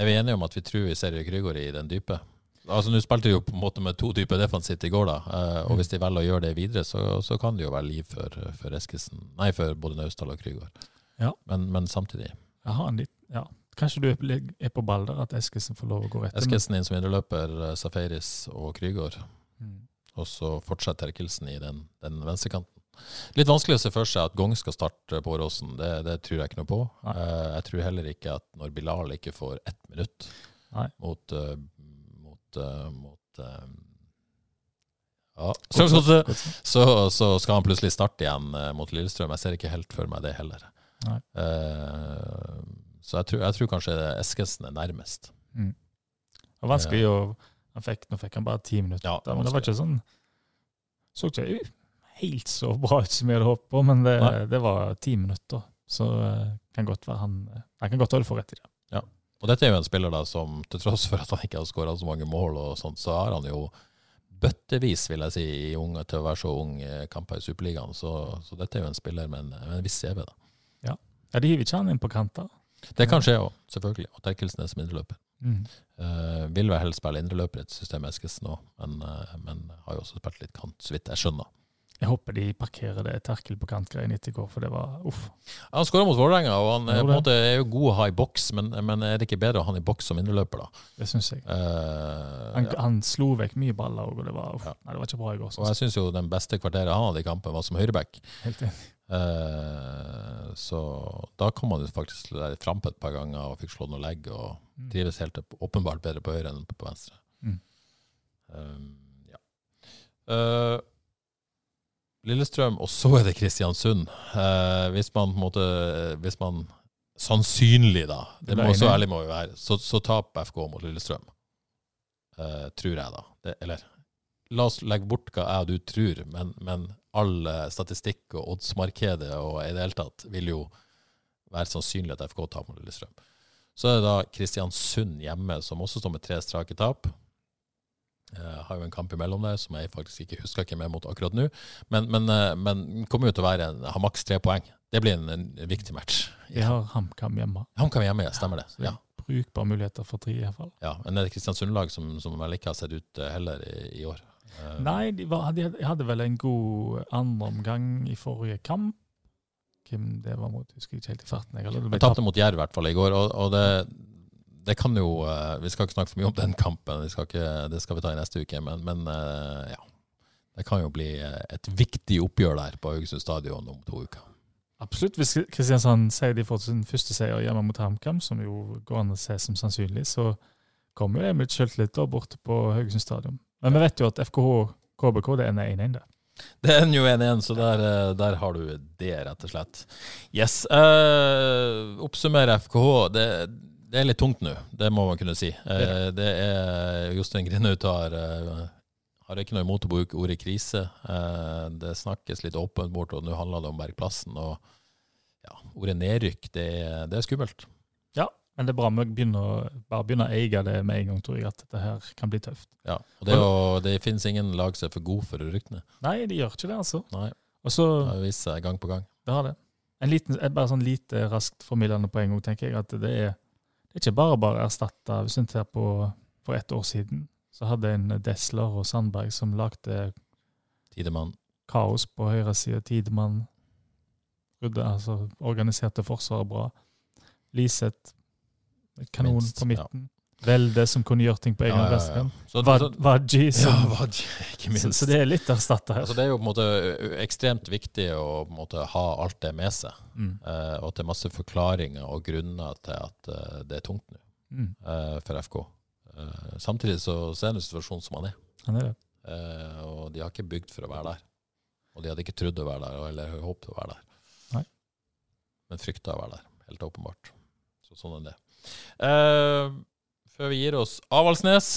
Er vi enige om at vi tror vi ser Krüger i den dype? Altså Nå spilte de jo på en måte med to typer defensivt i går, da. Uh, og mm. hvis de velger å gjøre det videre, så, så kan det jo være liv for, for Eskesen. Nei, for både Naustdal og Krüger. Ja. Men, men samtidig. Jeg har en litt, ja, Kanskje du er på ball der, at Eskesen får lov å gå etter? Eskesen inn som indreløper, eh, Safaris og Krygård. Mm. Og så fortsetter Terkelsen i den, den venstrekanten. Litt vanskelig å se for seg at Gong skal starte på Åråsen. Det, det, tror jeg ikke noe på. Uh, jeg tror heller ikke at når Bilal ikke får ett minutt Nei. mot, uh, mot, mot ja, så, så, så, så, skal han plutselig starte igjen mot Lillestrøm. Jeg ser ikke helt for meg det heller. Nei. Så jeg tror, jeg tror kanskje Eskesen er nærmest. Mm. Det var vanskelig å han fikk, Nå fikk han bare ti minutter, ja, det men det var ikke sånn Så ikke helt så bra ut som jeg hadde håpet på, men det, det var ti minutter. Så uh, kan godt være han Jeg kan godt holde for rett i det. Ja. Og dette er jo en spiller da som til tross for at han ikke har skåra så mange mål, og sånt, så har han jo bøttevis, vil jeg si, i unge, til å være så ung kamper i Superligaen. Så, så, dette er jo en spiller med en, med en viss CV. da. Ja. ja, De hiver ikke han inn på kanter. Det kan skje òg, selvfølgelig. Og Terkelsen er som indreløper. Mm. Uh, vil vel helst spille indreløper i et system Eskesen òg, men, uh, men, har jo også spilt litt kant, så vidt jeg skjønner. Jeg håper de parkerer det Terkel på kant-greien etter i går, for det var uff. Ja, han skåra mot Vålerenga, og han er, måte, er, jo god å ha i boks, men, men, er det ikke bedre å ha han i boks som indreløper, da? Det syns jeg. Uh, han, ja. han, slo vekk mye baller, og det var, uff, ja. nei, det var ikke bra i går. Og jeg syns jo den beste kvarteret han hadde i kampen, var som høyreback. Helt enig. Eh, så da kom han faktisk frampå et par ganger og fikk slått noe legg, og mm. trives helt åpenbart bedre på høyre enn på venstre. Mm. Um, ja. Uh, Lillestrøm, og så er det Kristiansund. Uh, hvis man på en måte Hvis man sannsynlig, da, det må så ærlig må vi være, så, så taper FK mot Lillestrøm. Tror jeg, da. Det, eller la oss legge bort hva jeg og du tror, men, men all statistikk og oddsmarkedet og i det hele tatt vil jo være sannsynlig at FK tar mot Lillestrøm. Så er det da Kristiansund hjemme, som også står med tre strake tap. Jeg eh, har jo en kamp imellom der som jeg faktisk ikke husker hvem er mot akkurat nå. Men, men, eh, men kommer jo til å være en, ha maks tre poeng. Det blir en, en viktig match. Vi har HamKam hjemme. HamKam hjemme, ja, stemmer det. Ja, Brukbare muligheter for tre, i hvert fall. Ja, men det er Kristiansund-lag som, som, vel ikke har sett ut eh, heller i, i år. Eh, Nei, de, var, de, hadde vel en god andreomgang i forrige kamp. Hvem det var mot, husker jeg ikke helt i farten. Jeg, tapte mot Jerv i hvert fall i går. og, og det, det, kan jo uh, Vi skal ikke snakke for mye om den kampen, skal ikke, det skal vi ta i neste uke. Men, men ja, det kan jo bli et viktig oppgjør der på Haugesund stadion om to uker. Absolutt. Hvis Kristiansand sier de får sin første seier hjemme mot HamKam, som jo går an å se som sannsynlig, så kommer jo Emil selvtillit borte på Haugesund stadion. Men vi vet jo at FKH KBK det ender 1-1, det. Det ender jo 1-1, så der, eh, der, har du det, rett og slett. Yes. Uh, oppsummere FKH. Det, det, er litt tungt nå, det må man kunne si. Uh, det er Jostein Grinaut har, uh, har ikke noe imot å bruke ordet krise. Det snakkes litt åpent bort, og nå handler det om Bergplassen. Og ja, ordet nedrykk, det, det er skummelt. Men det er bra vi begynner, bare begynner å eie det med en gang, tror jeg, at dette her kan bli tøft. Ja, og Det, jo, det finnes ingen lag som er for god for å rykke. Nei, de gjør ikke det, altså. Nei, Også, Det har vist seg gang på gang. Det har det. En liten, bare sånn lite raskt formidlende poeng tenker jeg, at det er, det er ikke bare bare erstatta Hvis en ser på for ett år siden, så hadde en Desler og Sandberg som lagde Tidemann. kaos på høyresida. Tidemann rydde, altså organiserte forsvaret bra. Liseth Kanon Minst, på ja. midten. Velde som kunne gjøre ting på egen Ja, ja, ja. Ja, som Vadji, ikke så, minst. så det er litt erstatta her. Altså, det er jo på en måte ekstremt viktig å på en måte, ha alt det med seg. Mm. eh, og at det er masse forklaringer og grunner til at uh, det er tungt nå Mm. eh, for FK. Eh, samtidig så, så er det en situasjon som han er. Han er det. Eh, og de har ikke bygd for å være der. Og de hadde ikke trodd å være der, eller håpet å være der. Nei. Men frykta å være der, helt åpenbart. Så sånn er det. Eh, før vi gir oss Avaldsnes.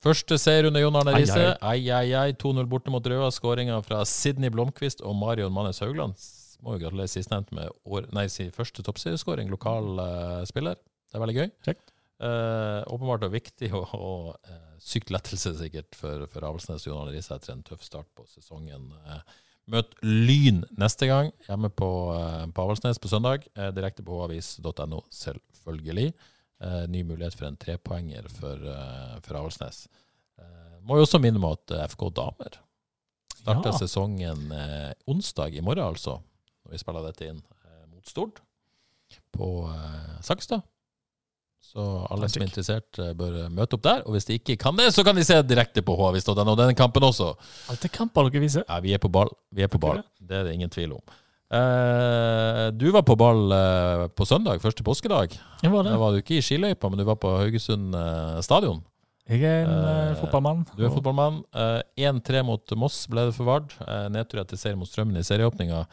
Første seier under Jon Arne Riise. Ai, ai, ai. 2-0 borte mot Røa. Skåringa fra Sidney Blomkvist og Marion Mannes Haugland. Må jo gratulere sistnevnte med år, nei, sin første toppserieskåring. Lokal uh, spiller. Det er veldig gøy. Kjekt. Eh, åpenbart og viktig og, og uh, sykt lettelse sikkert for, for Avaldsnes og Jon Arne Riise etter en tøff start på sesongen. Eh, møt Lyn neste gang, hjemme på, eh, på Avaldsnes på søndag. Eh, direkte på avis.no, selvfølgelig. Eh, ny mulighet for en trepoenger for, for Avaldsnes. Må jo også minne om at FK Damer starter Ja. sesongen onsdag i morgen, altså. Når vi spiller dette inn mot Stord på Sakstad. Så alle som er interessert, eh, bør møte opp der. Og hvis de ikke kan det, så kan de se direkte på HVIS.no. Denne kampen også. Alt er kamper dere viser. Ja, vi er på ball. Vi er på ball. Det er det ingen tvil om. Eh, du var på ball eh, på søndag, første påskedag. Jeg var det. Da var du ikke i skiløypa, men du var på Haugesund eh, stadion. Jeg er en Eh, eh, fotballmann. Du er fotballmann. Eh, 1-3 mot Moss ble det for Vard. Eh, nedtur etter seier mot Strømmen i serieåpninga.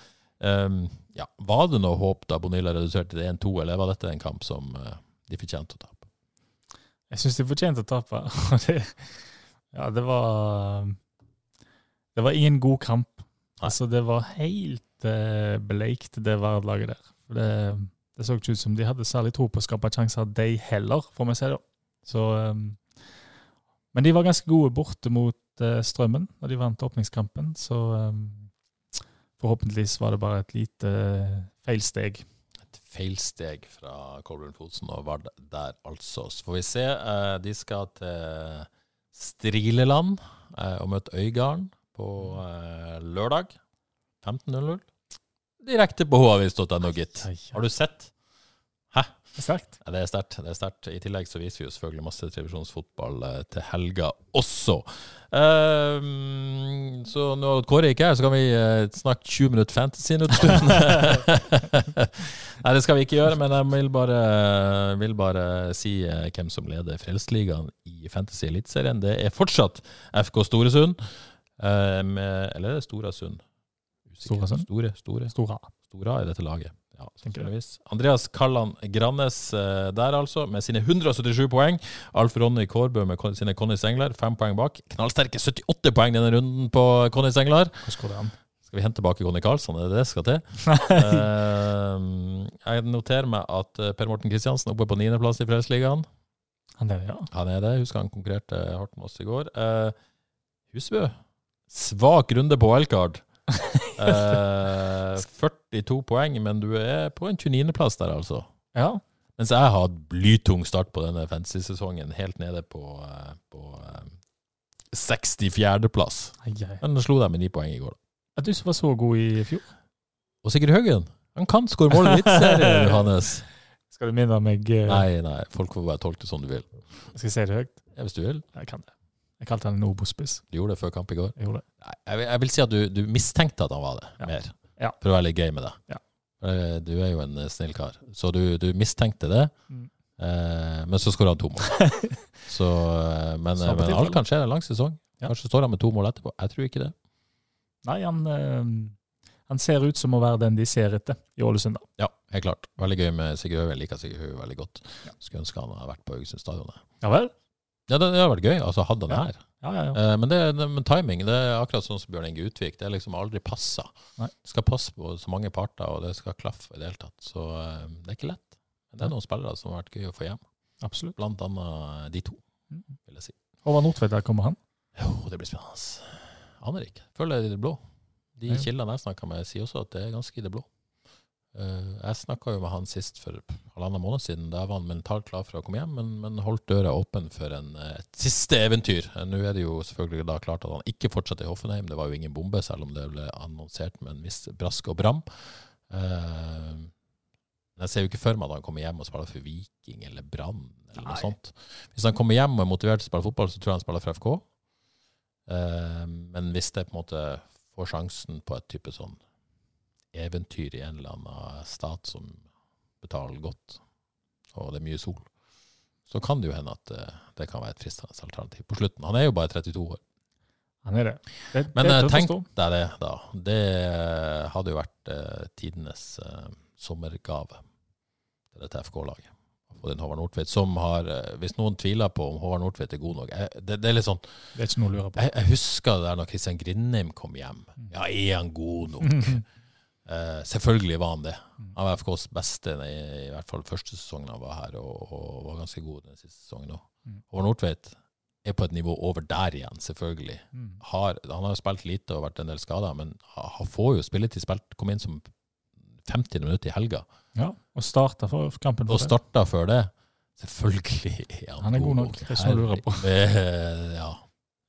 Ja, var det noe håp da Bonilla reduserte til 1-2, eller var dette en kamp som eh, de fortjente å tape? Jeg syns de fortjente å tape. Det, ja, det var Det var ingen god kamp. Nei. Altså, det var helt uh, bleikt, det Vard-laget der. Det, det så ikke ut som de hadde særlig tro på å skape sjanser, de heller, får vi si da. Så um, Men de var ganske gode borte mot uh, Strømmen da de vant åpningskampen, så um, forhåpentligvis var det bare et lite eh, feilsteg. Feilsteg fra Colbjørn Fosen og Vard der, altså. Så får vi se. Eh, de skal til Strileland eh, og møte Øygarden på eh, lørdag 15.00. Direkte på havis.no, gitt. Har du sett? Det er sterkt. Ja, det er sterkt. det er sterkt. I tillegg så viser vi jo selvfølgelig masse televisjonsfotball eh, til helga også. Um, så når Kåre ikke er her, så kan vi eh, snakke 20 minutter fantasy nå. Nei, det skal vi ikke gjøre, men jeg vil bare, vil bare si eh, hvem som leder Frelsesligaen i Fantasy Eliteserien. Det er fortsatt FK Storesund. med, eller er det Storasund? Usikker. Store, store. Stora. Stora i dette laget. Ja, sannsynligvis. Andreas Kalland Grannes eh, der, altså, med sine 177 poeng. Alf Ronny Kårbø med sine Conny Sengler, fem poeng bak. Knallsterke 78 poeng denne runden på Conny Sengler. Skal vi hente tilbake Conny Karlsson, er det det skal til? uh, jeg noterer meg at eh, Per Morten Kristiansen oppe på niendeplass i Frelsesligaen. Han er det, ja. Han er det. Husker han konkurrerte hardt med oss i går. Uh, Husebø, svak runde på wildcard. Eh, 42 poeng, men du er på en 29.-plass der, altså. Ja, Mens jeg har hatt blytung start på denne fantasy-sesongen, helt nede på, eh, på eh, 64.-plass. ai, ai. Men slo deg med ni poeng i går. At du som var så god i fjor. Og Sigurd Haugen, han kan skåre mål i Eliteserien, Johannes. Skal du minne meg uh... Nei, nei, folk får bare tolke det som du vil. Skal jeg si det høyt? Ja, hvis du vil. Jeg kan det. Jeg kalte han en Obos-spiss. Du gjorde det før kamp i går. Jeg gjorde det. Nei, jeg, vil- jeg vil si at du, du mistenkte at han var det, Ja. mer. Ja. For å være litt gøy med deg. Ja. Eh, Du er jo en eh, snill kar. Så du, du mistenkte det, Mm. eh, men så skåra han to mål. så, men, så men alt kan skje en lang sesong. Ja. Kanskje står han med to mål etterpå. Jeg tror ikke det. Nei, han, han ser ut som å være den de ser etter i Ålesund. da. Ja, helt klart. Veldig gøy med Sigurd Haugen. Jeg liker Sigurd Haugen veldig godt. Skulle ønske han hadde vært på Haugesund stadion. Ja vel? Ja, det, det hadde vært gøy. Altså, hadde han det her. Ja, ja, ja. Eh, Men, det, det, men timing det er akkurat sånn som Bjørn Inge Utvik. Det er liksom aldri passa. Nei. Det skal passe på så mange parter, og det skal klaffe i det hele tatt. Så eh, det er ikke lett. Men det er noen spillere som har vært gøy å få hjem. Absolutt. Blant annet de to, Mm. vil jeg si. Håvard Notvedt, der kommer han. Jo, det blir spennende. Aner ikke. Føler det i det blå. De kildene jeg snakka med, sier også at det er ganske i det blå. Eh, jeg snakka jo med han sist for halvannen måned siden. Da var han mentalt klar for å komme hjem, men, men holdt døra åpen for en, eh, et siste eventyr. Eh, Nå er det jo selvfølgelig da klart at han ikke fortsetter i Hoffenheim. Det var jo ingen bombe, selv om det ble annonsert med en viss brask og bram. Eh, Men jeg ser jo ikke for meg at han kommer hjem og spiller for Viking eller Brann. eller noe sånt. Hvis han kommer hjem og er motivert til å spille fotball, så tror jeg han spiller for FK. Eh, men hvis det på en måte får sjansen på et type sånn eventyr i en eller annen stat som betaler godt, og det er mye sol, så kan det jo hende at eh, det kan være et fristende alternativ på slutten. Han er jo bare 32 år. Han er det. det, Men det eh, tenk deg det, da. Det eh, hadde jo vært tidenes sommergave til dette FK-laget. og få inn Håvard Nordtveit, som har Hvis noen tviler på om Håvard Nordtveit er god nok jeg, det, det er litt sånn Det er ikke noe å lure på. Jeg, jeg husker det der når Kristian Grindheim kom hjem. Ja, er han god nok? Eh, selvfølgelig var han det. Han var FKs beste i, i hvert fall første sesongen han var her, og, og var ganske god den siste sesongen òg. Mm. Håvard Nordtveit er på et nivå over der igjen, selvfølgelig. Mm. Har, han har jo spilt lite og vært en del skada, men han får jo spilletid. Spilt, kom inn som 50 minutter i helga, Ja, og starta for kampen. og starta før det. Selvfølgelig er han, Han er god nok, det er ikke noe å lure på. Ja.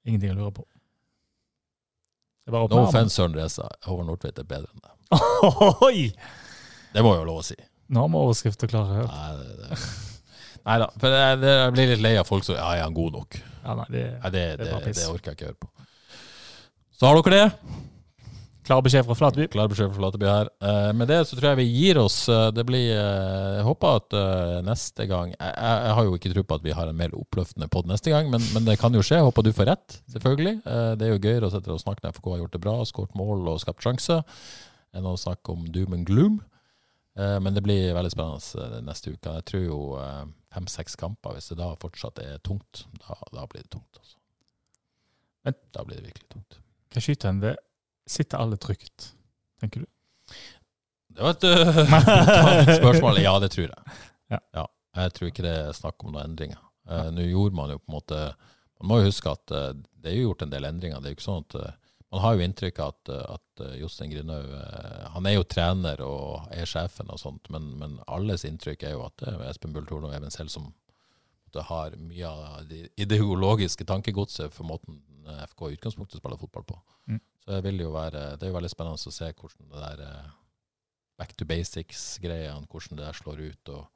Ingenting å lure på. Det er bare å No offense, Søren Reza. Håvard Nordtveit er bedre enn det. Oi! Det må jo lov å si. Nå har vi overskrifter klare. Nei, det, det. Nei da. For jeg, det, jeg blir litt lei av folk som Ja, er han god nok? Ja, nei, det, Nei, det, Det det, det orker jeg ikke høre på. Så har dere det. Klar beskjed fra Flatby. Klar beskjed fra Flateby her. Eh, med det så tror jeg vi gir oss. Eh, det blir eh, Jeg håper at neste gang jeg, jeg, har jo ikke tro på at vi har en mer oppløftende pod neste gang, men, men det kan jo skje. Jeg håper du får rett, selvfølgelig. Det er jo gøyere å sitte og snakke når FK har gjort det bra, skåret mål og skapt sjanser, enn å snakke om doom and gloom. Men det blir veldig spennende neste uke. Jeg tror jo fem-seks kamper, hvis det da fortsatt er tungt, da, da blir det tungt. Altså. Men- da blir det virkelig tungt. Hva skyter skyte en det? Sitter alle trygt, tenker du? Det var et uh, spørsmål. Ja, det tror jeg. Ja. Jeg tror ikke det er snakk om noen endringer. Uh, Nå gjorde man jo på en måte Man må jo huske at uh, det er jo gjort en del endringer. Det er jo ikke sånn at uh, Man har jo inntrykk av at, at Jostein Grindhaug eh, Han er jo trener og er sjefen og sånt, men, men alles inntrykk er jo at det er Espen Bull Torne og Even Selv som har mye av det ideologiske tankegodset for måten FK i utgangspunktet spiller fotball på. Mm. Så det vil jo være Det er jo veldig spennende å se hvordan det der eh, back to basics-greiene, hvordan det der slår ut. og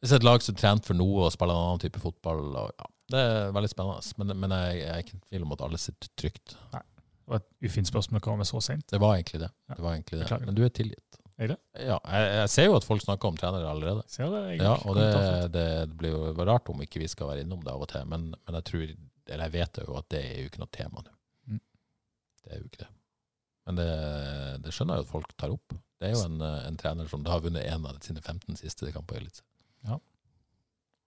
Hvis et lag som trent for noe og spiller en annen type fotball og, ja, Det er veldig spennende. Men, men jeg, jeg er ikke i tvil om at alle sitter trygt. Det var et ufint spørsmål å komme så sent. Det var egentlig det. Ja. det, var egentlig det. Men du er tilgitt. Er det? Ja, jeg, jeg ser jo at folk snakker om trenere allerede. Ser det? Jeg Ja, og det, det, det blir jo rart om ikke vi skal være innom det av og til, men, men jeg tror, eller jeg vet jo at det er jo ikke noe tema nå. Det er jo ikke det. Men det, det skjønner jeg at folk tar opp. Det er jo en, eh, en trener som da har vunnet én av sine 15 siste kamper i Eliteserien. Ja.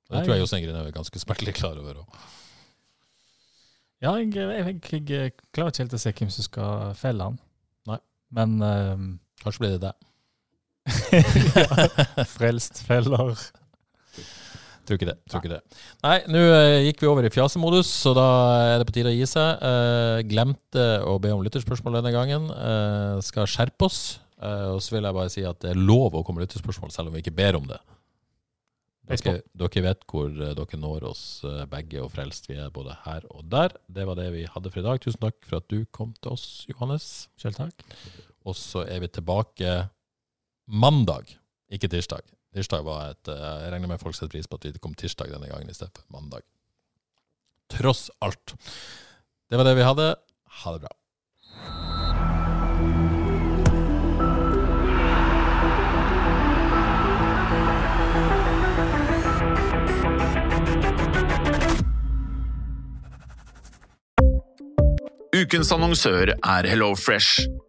Det tror jeg Jostein Grinhaug er ganske smertelig klar over. også. Ja, jeg, jeg, jeg, jeg klarer ikke helt å se hvem som skal felle han. Nei. Men um, Kanskje blir det deg. ja, Frelst feller. Tror ikke det. Tror ikke det. Nei, nå eh, gikk vi over i fjasemodus, så da er det på tide å gi seg. Eh, glemte å be om lytterspørsmål denne gangen. Eh, skal skjerpe oss. Eh, og så vil jeg bare si at det er lov å komme med lytterspørsmål, selv om vi ikke ber om det. Dere, dere vet hvor eh, dere når oss eh, begge og frelst. Vi er både her og der. Det var det vi hadde for i dag. Tusen takk for at du kom til oss, Johannes. Selv takk. Og så er vi tilbake mandag, ikke tirsdag. Tirsdag var et eh, Jeg regner med folk setter pris på at vi kom tirsdag denne gangen i stedet for mandag. Tross alt. Det var det vi hadde. Ha det bra. Ukens annonsør er HelloFresh.